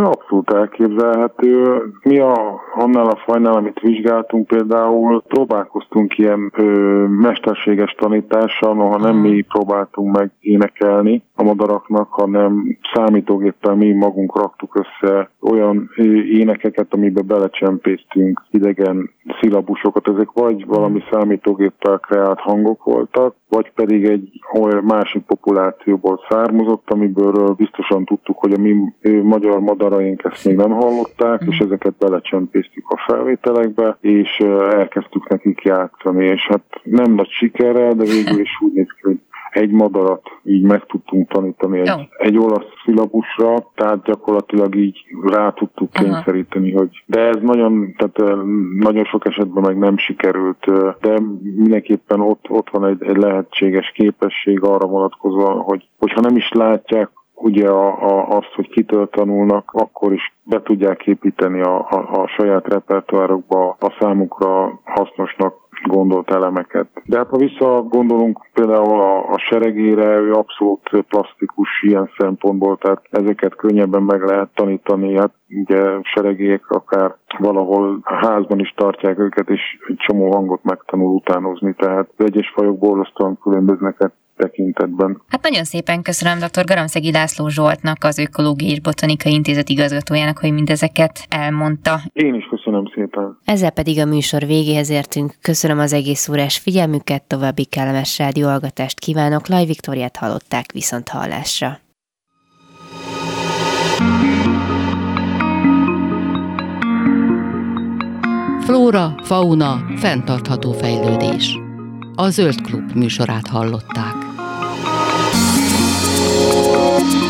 Abszolút elképzelhető. Mi a, annál a fajnál, amit vizsgáltunk például, próbálkoztunk ilyen ö, mesterséges tanítással, noha nem mi próbáltunk meg énekelni a madaraknak, hanem számítógéppel mi magunk raktuk össze olyan énekeket, amiben belecsempésztünk idegen szilabusokat, ezek vagy valami számítógéppel kreált hangok voltak, vagy pedig egy olyan másik populációból származott, amiből biztosan tudtuk, hogy a mi magyar madaraink ezt még nem hallották, és ezeket belecsempésztük a felvételekbe, és elkezdtük nekik játszani, és hát nem nagy sikerrel, de végül is úgy néz ki, hogy egy madarat így meg tudtunk tanítani egy, egy olasz szilabusra, tehát gyakorlatilag így rá tudtuk kényszeríteni, hogy de ez nagyon, tehát nagyon sok esetben meg nem sikerült, de mindenképpen ott, ott van egy, egy lehetséges képesség arra vonatkozóan, hogy hogyha nem is látják ugye a, a, azt, hogy kitől tanulnak, akkor is be tudják építeni a, a, a saját repertoárokba a számukra hasznosnak gondolt elemeket. De hát ha visszagondolunk például a, a seregére, ő abszolút plastikus ilyen szempontból, tehát ezeket könnyebben meg lehet tanítani. Hát ugye seregék akár valahol a házban is tartják őket, és egy csomó hangot megtanul utánozni, tehát az egyes fajok borzasztóan különböznek tekintetben. Hát nagyon szépen köszönöm dr. Garamszegi László Zsoltnak, az Ökológiai és Botanikai Intézet igazgatójának, hogy mindezeket elmondta. Én is köszönöm szépen. Ezzel pedig a műsor végéhez értünk. Köszönöm az egész órás figyelmüket, további kellemes rádióalgatást kívánok. Laj Viktoriát hallották viszont hallásra. Flóra, fauna, fenntartható fejlődés. A Zöld Klub műsorát hallották. Thank you.